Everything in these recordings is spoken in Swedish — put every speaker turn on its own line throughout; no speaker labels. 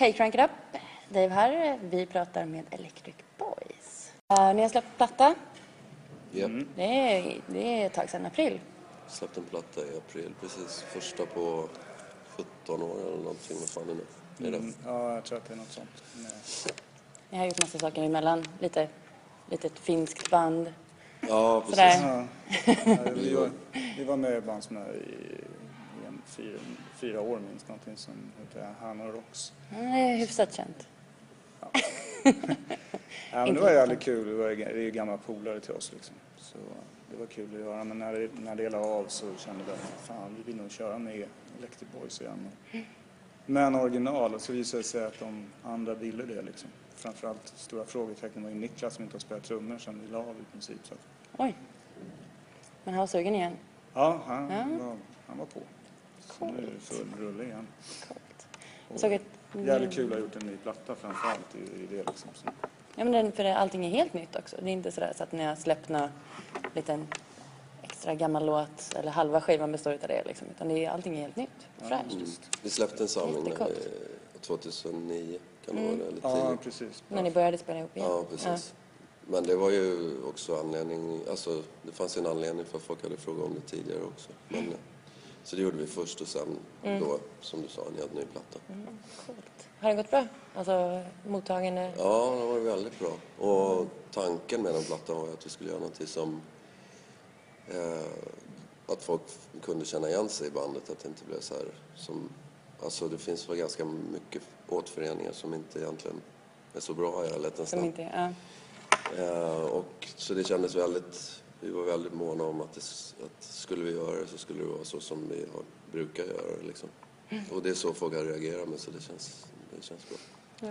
Hej Crank It Up! Dave här. Vi pratar med Electric Boys. Uh, ni har släppt platta.
Japp,
Det är, det är ett tag sedan, april.
släppte en platta i april precis. Första på 17 år eller någonting. Vad fan är det? Är det?
Mm, ja, jag tror att det är något sånt. Nej.
Ni har gjort massa saker emellan. Lite, litet finskt band.
Ja, precis.
Ja. Ja, vi, var, vi var med i Bandsmö i, fyra, fyra år minst, någonting som heter Hanna Rocks.
Mm, Det är hyfsat känt.
Ja, men det var jävligt kul, det, var, det är ju gamla polare till oss liksom. Så det var kul att göra, men när det, när det la av så kände vi att fan, vi vill nog köra med Electric Boys igen. Men original, och så visade det sig att de andra ville det liksom. Framförallt stora frågetecken var ju Niklas som inte har spelat trummor sen vi la av i princip. Så
Oj. Men han var sugen igen.
ja, han,
Ja.
Var, han var på. Så nu är det full rulle igen.
Coolt. Jag såg ett...
Jävligt kul att ha gjort en ny platta framförallt i, i det liksom. Så.
Ja, men den, för det, allting är helt nytt också. Det är inte sådär så att ni har släppt någon liten extra gammal låt eller halva skivan består av det liksom. Utan det är, allting är helt nytt. Fräscht.
Vi släppte en samling
Jättecoolt.
eh, 2009, kan det vara det? Eller 10?
Ja, precis.
När ni började spela ihop igen.
Ja, precis. Men det var ju också anledning, alltså det fanns ju en anledning för att folk hade frågat om det tidigare också. Men, så det gjorde vi först och sen då, som du sa, en helt ny platta.
Coolt. Har det gått bra? Alltså mottagande?
Ja, det var väldigt bra. Och tanken med den plattan var att vi skulle göra någonting som... Eh, att folk kunde känna igen sig i bandet, att det inte blev så här som... Alltså det finns väl ganska mycket återföreningar som inte egentligen är så bra
Som
nästan.
inte, ja.
Eh, och så det kändes väldigt... Vi var väldigt måna om att, det, att skulle vi göra det så skulle det vara så som vi har, brukar göra det liksom. Och det är så folk har reagerat med så det känns, det känns bra.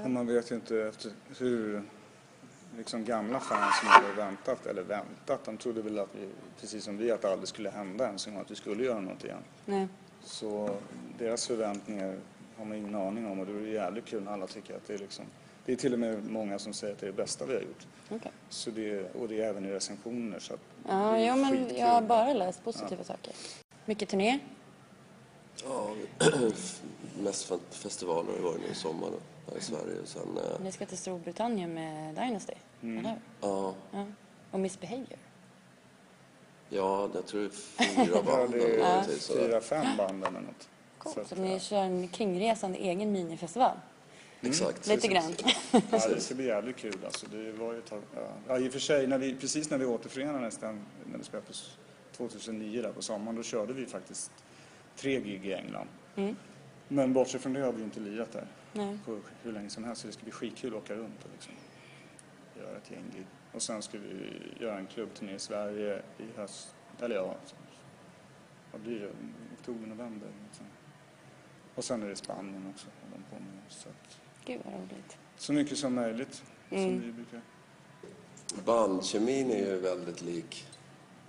Och man vet ju inte efter hur liksom gamla fans som hade väntat, eller väntat, de trodde väl att vi, precis som vi, att det aldrig skulle hända ens en gång, att vi skulle göra något igen.
Nej.
Så deras förväntningar har man ingen aning om och det jävligt kul när alla tycker att det är liksom, det är till och med många som säger att det är det bästa vi har gjort.
Okej.
Så det, och det är även i recensioner så att
Ja, ja, men
skitkul.
jag har bara läst positiva saker. Mycket turné.
Ja, mest fe- festivaler har det varit nu i sommar här i Sverige. Och sen, eh,
Ni ska till Storbritannien med Dynasty, eller hur?
ja,
Ja. Och Misbehavior.
ja, jag tror det är fyra
Ja,
band
det
eller
är
någonting
fyra, fem band eller något.
Coolt.
Så
Så,
att,
ni
ja.
kör en kringresande egen minifestival.
Exakt.
Lite grann.
Ja, det ska bli jävligt kul alltså. Det var ju ett tag, ja. ja, i och för sig, när vi, precis när vi återförenades den, när vi spelade på s- 2009 där på sommaren, då körde vi faktiskt tre gig i England.
Mm.
Men bortsett från det har vi inte lirat där
Nej.
på hur länge som helst. Så det ska bli skitkul att åka runt och liksom göra ett gäng gig. Och sen ska vi göra en klubbturné i Sverige i höst, eller ja, vad blir det? Oktober, november. Liksom. Och sen är det Spanien också. de på med. Så, att,
Gud vad roligt.
så mycket som möjligt,
Mm.
som vi brukar.
Bandkemin är ju väldigt lik.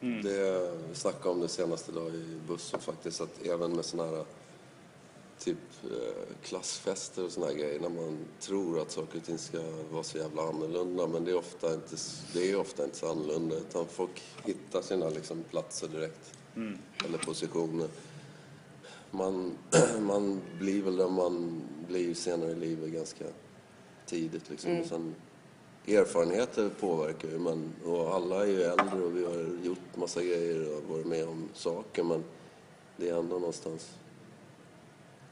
Mm.
Det, vi snackade om det senaste dag i bussen faktiskt, att även med sådana här typ eh, klassfester och såna här grejer, när man tror att saker och ting ska vara så jävla annorlunda, men det är ofta inte, det är ofta inte så annorlunda, utan folk hittar sina liksom, platser direkt,
Mm.
eller positioner. Man, man blir väl där man blir senare i livet ganska tidigt liksom.
Mm.
Och sen, erfarenheter påverkar ju, men, och alla är ju äldre och vi har gjort massa grejer och varit med om saker, men det är ändå någonstans,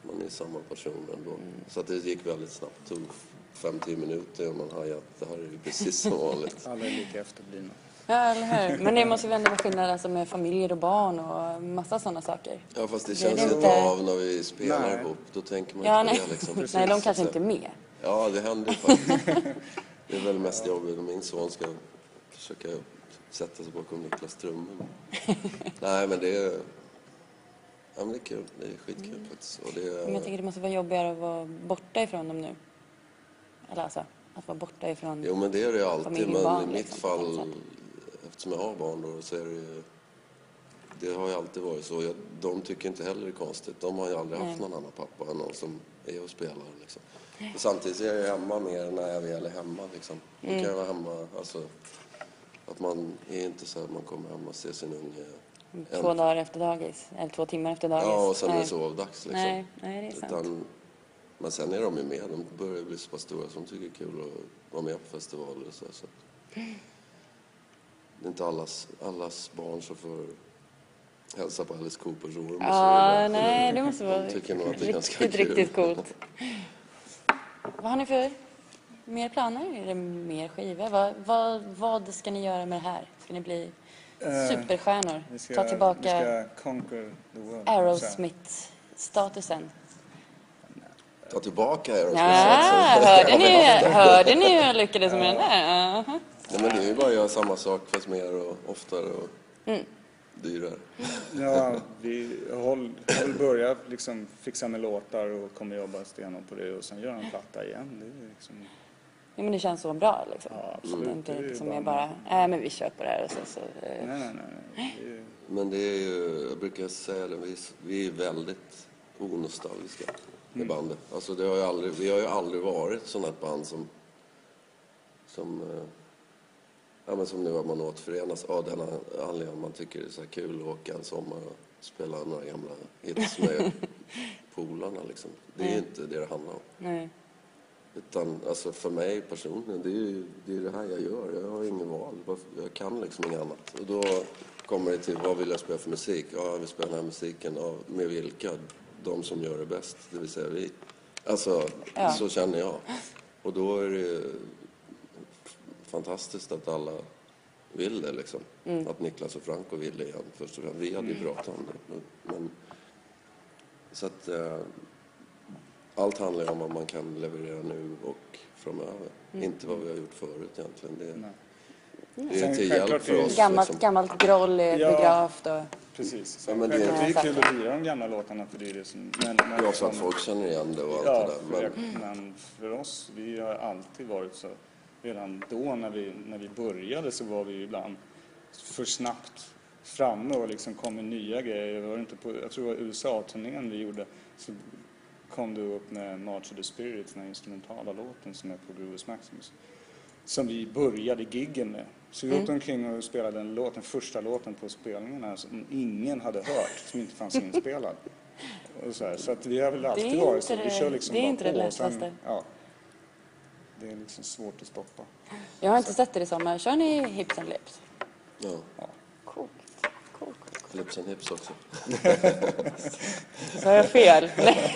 man är samma person ändå.
Mm.
Så att det gick väldigt snabbt, det tog 5-10 minuter och man hajade att det här är ju precis som vanligt.
Alla är lika efterblivna.
Ja, eller hur? Men det måste väl ändå vara skillnad alltså med familjer och barn och massa sådana saker.
Ja fast det känns
inte-
inte av när vi spelar
Nej.
ihop, då tänker man
Ja,
inte
nej.
på det liksom.
nej, de kanske inte är med.
Ja, det händer ju faktiskt. Det är väl mest jobbigt om min son ska försöka sätta sig bakom Niklas trummor. Nej, men det är... Ja, men det är kul. Det är skitkul faktiskt. Och det
Men jag
är...
tänker det måste vara jobbigare att vara borta ifrån dem nu. Eller alltså, att vara borta ifrån...
Jo, men det är det ju alltid.
Familj och
Men
barn,
i mitt
liksom, på
fall, eftersom jag har barn då, så är det ju... Det har ju alltid varit så. Jag, de tycker inte heller det är konstigt. De har ju aldrig haft
Nej.
någon annan pappa än någon som är och spelar. Liksom. Och samtidigt är jag ju hemma mer när jag väl är hemma. Liksom. Då
Mm.
kan jag vara hemma, alltså... Att man är inte så att man kommer hem och ser sin unge.
Två dagar efter dagis. Eller två timmar efter dagis.
Ja, och sen är
nej.
det sovdags liksom.
Nej, nej, det är sant.
Utan Men sen är de ju med. De börjar bli så pass stora som tycker det är kul att vara med på festivaler och så. så. Det är inte allas, allas barn som får hälsa på Alice Coopers så
Ja,
vidare.
nej, det måste vara
De tycker nog att det är ganska
riktigt,
kul.
riktigt coolt. Vad har ni för mer planer? Är det mer skivor? Vad, vad, vad ska ni göra med det här? Ska ni bli
Eh,
superstjärnor?
Vi ska,
Ta tillbaka. Aerosmith-statusen?
Ta tillbaka Aerosmith
Ja, hörde ni, hörde ni hur jag lyckades med den där? Aha.
Nej, men det är ju bara att göra samma sak fast mer och oftare och
Mm.
dyrare.
Ja, vi håll, håll börja liksom fixa med låtar och kommer jobba stenhårt på det och sen göra en platta igen. Det är liksom,
Ja, men det känns så bra liksom.
Ja,
Det
absolut.
är inte
Det är
liksom
bara-
är bara, nej men vi kör på det här och så, så eh,
nej, nej, nej. Det är,
Men det är ju, jag brukar säga det, vi, vi är väldigt onostalgiska i
Mm.
bandet. Alltså det har ju aldrig, vi har ju aldrig varit ett sånt här band som, som, eh, ja men som nu att man återförenas av den anledningen man tycker det är så kul att åka en sommar och spela några gamla hits med polarna liksom. Det är ju inte det det handlar om.
nej.
Utan alltså för mig personligen, det är ju det, är det här jag gör. Jag har inget val. Jag kan liksom inget annat. Och då kommer det till, vad vill jag spela för musik? Ja, jag vill spela den här musiken. Ja, med vilka? De som gör det bäst, det vill säga vi. Alltså,
Ja.
så känner jag. Och då är det fantastiskt att alla vill det liksom. Att Niklas och Franco vill det igen först och främst. Vi hade ju pratat om det. Men, så att eh, allt handlar ju om vad man kan leverera nu och framöver. Inte vad vi har gjort förut egentligen. Det,
nej.
det är till hjälp för
är det-
oss.
Gammalt,
liksom.
gammalt groll är
Ja.
begravt och
Precis.
Ja,
Sen
men det-
självklart, det,
Ja,
är kul att lira de gamla låtarna för det är det som... Men, men
Ja, för att folk känner igen det och allt
Ja,
det där. Men,
men för oss, vi har alltid varit så. Redan då när vi, när vi började så var vi ibland för snabbt framme och liksom kom med nya grejer. Var inte på, jag tror det var USA-turnén vi gjorde så kom du upp med March of the Spirits, den här instrumentala låten som är på Grooves Maximus. Som vi började giggen med. Så vi åkte omkring och spelade en låt, den första låten på spelningarna som ingen hade hört, som inte fanns inspelad. Och så här, så att vi har väl alltid varit så. Vi kör liksom
det är
bara
inte det
sen-
lättaste.
ja, det är liksom svårt att stoppa.
Jag har inte sett er i sommar. Kör ni Hips and Lips?
ja,
Coolt. Cool, cool.
Lips and Hips också.
Så har jag fel? Nej,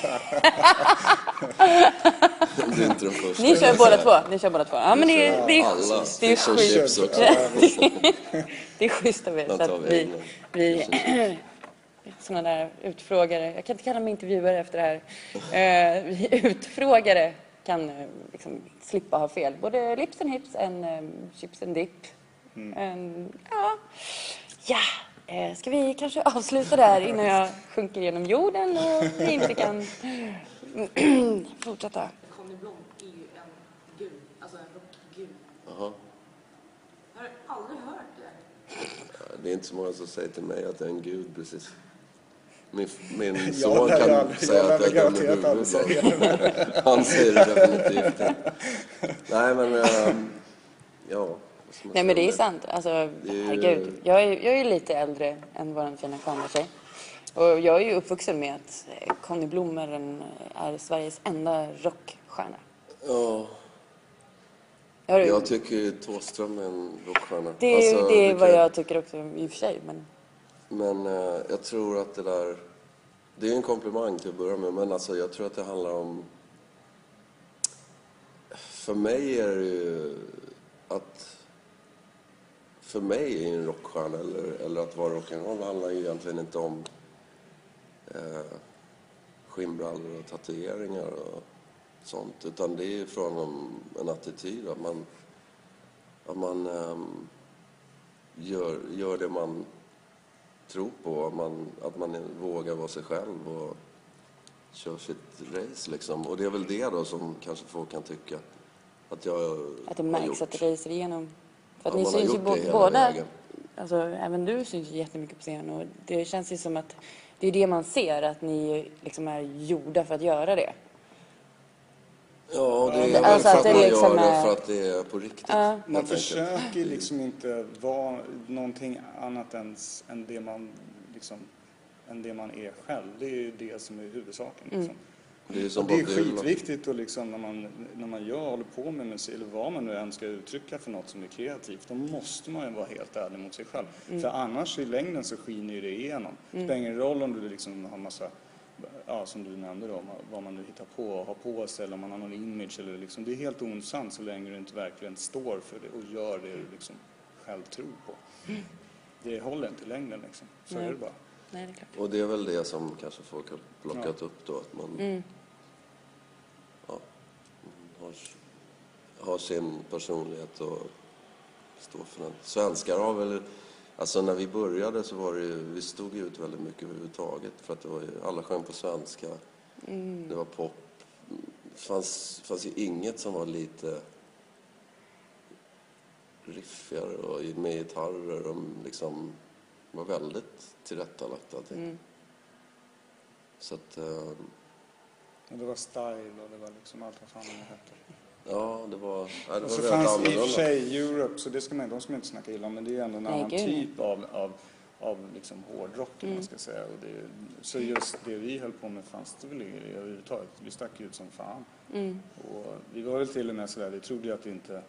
Det är inte den första.
ni kör båda två. Ni kör båda två. Ja, men det är, det är,
Alla
det är schysst. Det är schysst av er. Så
vi
vi, vi sådana där utfrågare, jag kan inte kalla mig intervjuare efter det här. Eh, vi utfrågare kan eh, liksom slippa ha fel. Både lips and hips and um, chips and dip. En- ja, ja. Eh, ska vi kanske avsluta där innan jag sjunker genom jorden och vi inte kan fortsätta?
Conny Blom är ju en gud, alltså en rockgud.
Jaha.
Jag har aldrig hört det.
Det är inte så många som säger till mig att jag är en gud precis. Min, min
Jag
son kan
aldrig-
säga
jag
att jag är dum i huvudet. Han säger det definitivt inte. Nej men, ehm, ja.
Nej men det är sant. Alltså,
Det
herregud. Jag är, jag är lite äldre än vår fina kameratjej. Och jag är ju uppvuxen med att eh, Conny Blom är, Sveriges enda rockstjärna.
Ja,
Jag
jag tycker Thåström är en rockstjärna.
det är,
Alltså,
det är vad
kan-
jag tycker också i och för sig. Men
men eh, jag tror att det där... Det är en komplimang till att börja med, men alltså jag tror att det handlar om... För mig är det ju att... För mig är en rockstjärna, eller, eller att vara rock'n'roll, handlar ju egentligen inte om eh, skinnbrallor och tatueringar och sånt. Utan det är ju från en, en attityd, att man, att man eh, gör, gör det man tror på. Att man, att man vågar vara sig själv och kör sitt race liksom. Och det är väl det då som kanske folk kan tycka att jag
att det märks
gjort.
att det racer igenom. För att
Ja,
ni syns ju båda.
vägen.
Alltså, även du syns ju jättemycket på scen. Och det känns ju som att det är det man ser. Att ni liksom är gjorda för att göra det.
Ja, det är
alltså
för
att
att
det
man
liksom
gör det
är-
för att det är på riktigt.
Ja.
helt
Man försöker liksom inte vara någonting annat än, än, det man, liksom, än det man är själv. Det är ju det som är huvudsaken. Liksom.
Det är ju som
Och det är skitviktigt och liksom när man, när man gör, håller på med musik, eller vad man nu än ska uttrycka för något som är kreativt, då måste man ju vara helt ärlig mot sig själv. För annars i längden så skiner ju det igenom. Det spelar ingen roll om du liksom har massa, ja som du nämnde då, vad man nu hittar på och har på sig eller om man har någon image eller liksom, det är helt ointressant så länge du inte verkligen står för det och gör det du liksom själv tror på. Det håller inte i längden liksom, så
Nej.
är det bara.
Nej, det är klart.
Och det är väl det som kanske folk har plockat upp då, att man
Mm.
ja, har, har sin personlighet och står för den. Svenskar har väl, alltså när vi började så var det ju, vi stod ju ut väldigt mycket överhuvudtaget för att det var ju, alla sjöng på svenska, det var pop. Det fanns, fanns ju inget som var lite riffigare och med gitarrer och liksom var väldigt tillrättalagt allting. Så att, eh,
det var style och det var liksom allt vad fan det hette.
ja, det var, ja, det
Och så fanns i och för sig Europe, så det ska man, de ska man inte snacka illa om, men det är ändå en
Nej,
annan
gud,
typ av, av, av liksom hårdrock, mm. man ska säga. Och det, så just det vi höll på med fanns det väl överhuvudtaget. Vi stack ut som fan.
Mm.
Och vi var väl till och med sådär, vi trodde ju att det inte...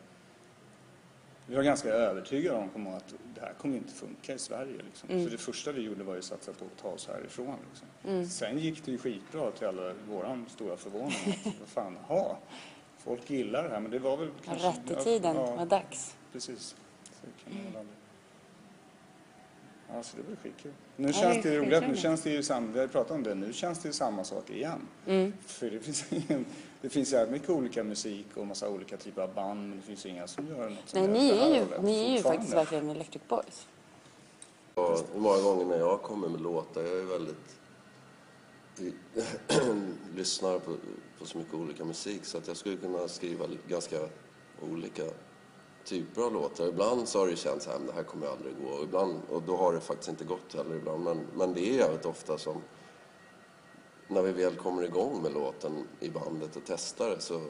Vi var ganska övertygade om att det här kommer inte funka i Sverige. Liksom.
Mm.
Så det första vi gjorde var ju att satsa på att ta oss härifrån. Liksom. Sen gick det ju skitbra till alla våran stora förvåning. att, Vad fan, ha, folk gillar det här. Men det var väl kanske...
Rätt i tiden, det var dags.
Precis. Så det kan man aldrig... Ja, så det blir skitkul. Nu
det
känns det ju roligt, nu känns det ju samma, vi har ju pratat om det, nu känns det ju samma sak igen.
Mm.
För det finns ingen, det finns jävligt mycket olika musik och massa olika typer av band, men det finns ju inga som gör något som
Nej, ni
det
är ju,
hållet
ni är ju faktiskt verkligen Electric Boys.
Och många gånger när jag kommer med låtar, jag är väldigt... lyssnar på, på så mycket olika musik så att jag skulle kunna skriva ganska olika typer av låtar. Ibland så har det känts att det här kommer aldrig gå och, ibland, och då har det faktiskt inte gått heller ibland. Men, men det är jävligt ofta som när vi väl kommer igång med låten i bandet och testar det så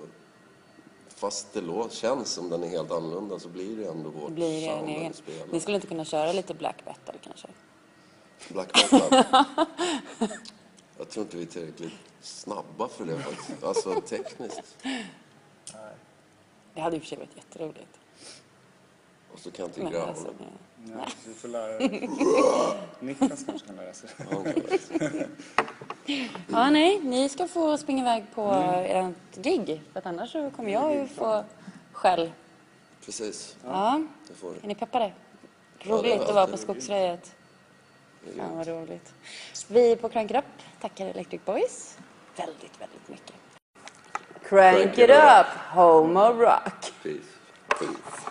fast det låt, känns som den är helt annorlunda så blir det ändå vårt
Det blir
sound när
egen.
vi spelar.
Ni skulle inte kunna köra lite black metal kanske?
Black metal. Jag tror inte vi är tillräckligt snabba för det faktiskt. Alltså tekniskt.
Det hade i och för sig varit jätteroligt.
Och så kan inte growla.
alltså, ja.
Ja, så vi får lära Niklas kanske kan lära sig.
ja, nej, ni ska få springa iväg på ert gig. För att annars så kommer jag ju få skäll.
Precis.
Ja.
Det får
Är
du.
ni peppade?
är
Roligt att vara på Skogsröjet.
Är
Fan vad roligt. Vi på Crank It Up tackar Electric Boys väldigt, väldigt mycket. Crank,
Crank
it up, home of rock.
Peace. Peace.